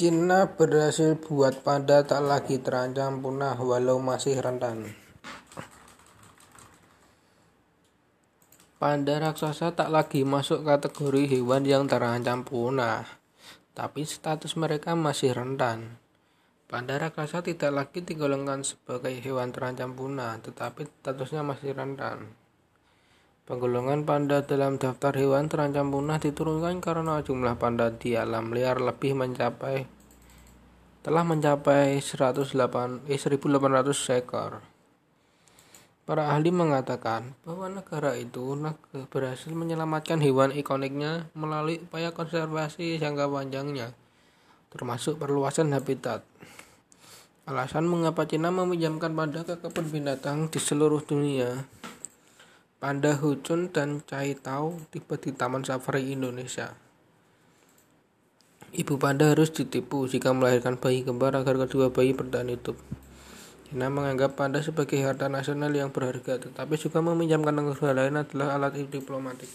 Cina berhasil buat panda tak lagi terancam punah walau masih rentan. Panda raksasa tak lagi masuk kategori hewan yang terancam punah, tapi status mereka masih rentan. Panda raksasa tidak lagi digolongkan sebagai hewan terancam punah, tetapi statusnya masih rentan. Penggolongan panda dalam daftar hewan terancam punah diturunkan karena jumlah panda di alam liar lebih mencapai telah mencapai 108, eh, 1800 ekor. Para ahli mengatakan bahwa negara itu berhasil menyelamatkan hewan ikoniknya melalui upaya konservasi jangka panjangnya, termasuk perluasan habitat. Alasan mengapa Cina meminjamkan panda ke kebun binatang di seluruh dunia Panda Hucun dan Cai Tao tiba di Taman Safari Indonesia. Ibu panda harus ditipu jika melahirkan bayi kembar agar kedua bayi bertahan hidup. China menganggap panda sebagai harta nasional yang berharga, tetapi juga meminjamkan negara lain adalah alat diplomatik.